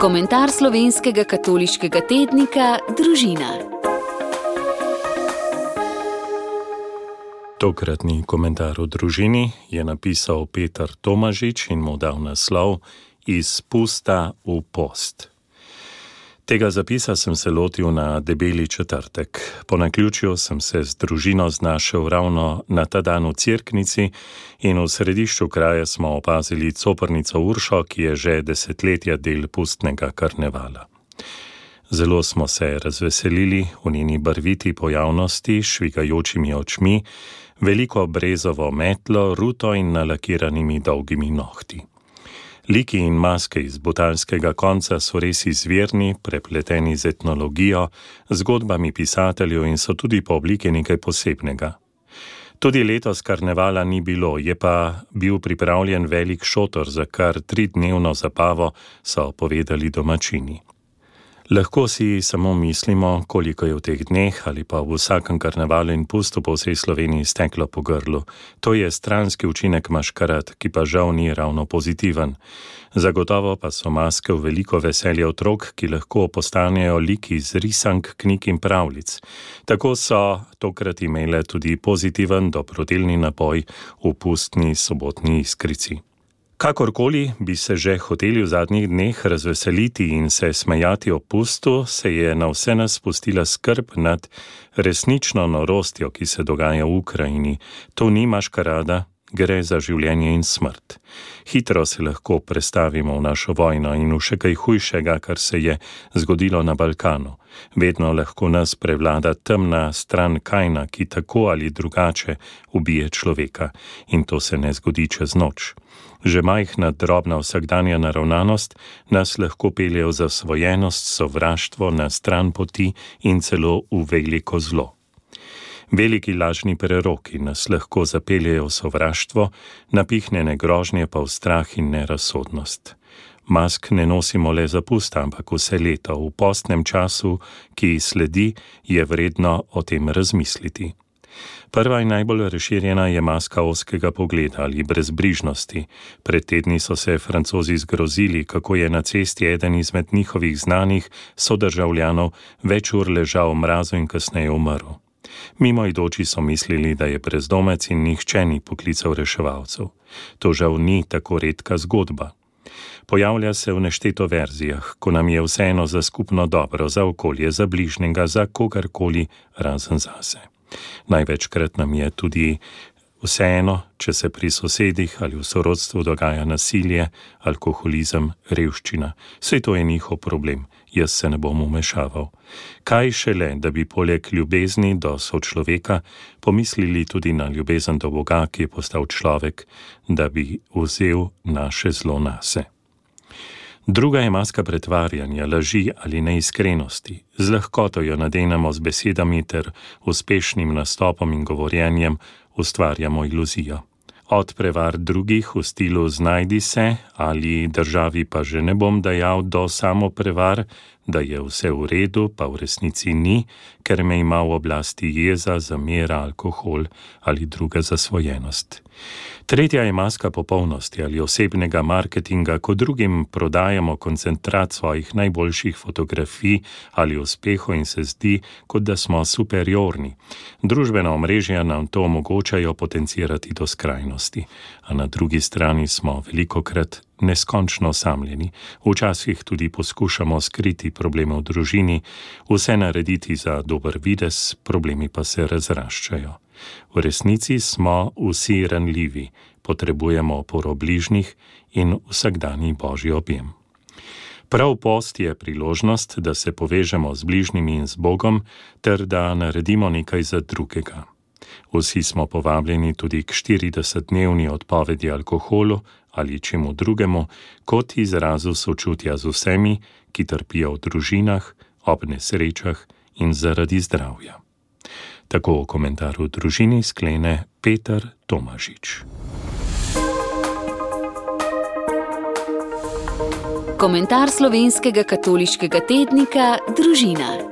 Komentar slovenskega katoliškega tednika Družina. Tokratni komentar o družini je napisal Petr Tomažič in mu dal naslov Iz pusta v post. Tega zapisa sem se lotil na debeli četrtek. Po naključju sem se z družino znašel ravno na ta dan v Cirknici in v središču kraja smo opazili coprnico Uršo, ki je že desetletja del pustnega karnevala. Zelo smo se razveselili v njeni barviti pojavnosti, švigajočimi očmi, veliko brezovo metlo, ruto in nalakiranimi dolgimi nohti. Liki in maske iz botanskega konca so res izvirni, prepleteni z etnologijo, zgodbami pisateljev in so tudi po obliki nekaj posebnega. Tudi letos karnevala ni bilo, je pa bil pripravljen velik šotor za kar tridnevno zapavo, so povedali domačini. Lahko si samo mislimo, koliko je v teh dneh ali pa v vsakem karnevalu in pustu po vsej Sloveniji steklo po grlu. To je stranski učinek maškarat, ki pa žal ni ravno pozitiven. Zagotovo pa so maske v veliko veselje otrok, ki lahko postanejo liki iz risank, knjig in pravljic. Tako so tokrat imele tudi pozitiven dobrodelni napoj v pustni sobotni iskrici. Kakorkoli bi se že hoteli v zadnjih dneh razveseliti in se smejati o pustu, se je na vse nas spustila skrb nad resnično norostjo, ki se dogaja v Ukrajini. To ni maškarada, gre za življenje in smrt. Hitro se lahko prestavimo v našo vojno in v še kaj hujšega, kar se je zgodilo na Balkanu. Vedno lahko nas prevlada temna stran kajna, ki tako ali drugače ubije človeka in to se ne zgodi čez noč. Že majhna drobna vsakdanja naravnanost nas lahko pelje v zasvojenost, sovraštvo na stran poti in celo v veliko zlo. Veliki lažni preroki nas lahko zapeljejo v sovraštvo, napihnjene grožnje pa v strah in nerazsodnost. Mask ne nosimo le za pust, ampak vse leto, v postnem času, ki sledi, je vredno o tem razmisliti. Prva in najbolj razširjena je maska oskega pogleda ali brezbrižnosti. Pred tedni so se francozi zgrozili, kako je na cesti eden izmed njihovih znanih sodržavljanov več ur ležal v mrazu in kasneje umrl. Mimo idoči so mislili, da je brezdomec in nihče ni poklical reševalcev. To žal ni tako redka zgodba. Pojavlja se v nešteto verzijah, ko nam je vseeno za skupno dobro, za okolje, za bližnjega, za kogarkoli razen zase. Največkrat nam je tudi vseeno, če se pri sosedih ali v sorodstvu dogaja nasilje, alkoholizem, revščina. Vse to je njihov problem jaz se ne bom umešaval. Kaj šele, da bi poleg ljubezni do sočloveka pomislili tudi na ljubezen do Boga, ki je postal človek, da bi vzel naše zlo nase. Druga je maska pretvarjanja, laži ali neiskrenosti. Z lahkoto jo nadenemo z besedami ter uspešnim nastopom in govorjenjem ustvarjamo iluzijo. Od prevar drugih v stilu znajdi se ali državi pa že ne bom dajal do samo prevar, da je vse v redu, pa v resnici ni, ker me ima v oblasti jeza, zamera, alkohol ali druga zasvojenost. Tretja je maska popolnosti ali osebnega marketinga, ko drugim prodajamo koncentrat svojih najboljših fotografij ali uspehov in se zdi, kot da smo superiorni. Družbena omrežja nam to omogočajo potencirati do skrajnosti, a na drugi strani smo veliko krat neskončno osamljeni, včasih tudi poskušamo skriti probleme v družini, vse narediti za dober vides, problemi pa se razraščajo. V resnici smo vsi ranljivi, potrebujemo oporo bližnjih in vsakdanji božji objem. Prav post je priložnost, da se povežemo z bližnjimi in z Bogom, ter da naredimo nekaj za drugega. Vsi smo povabljeni tudi k 40-dnevni odpovedi alkoholu ali čemu drugemu, kot izrazu sočutja z vsemi, ki trpijo v družinah, ob nesrečah in zaradi zdravja. Tako v komentarju družini sklene Peter Tomažič. Komentar slovenskega katoliškega tednika Družina.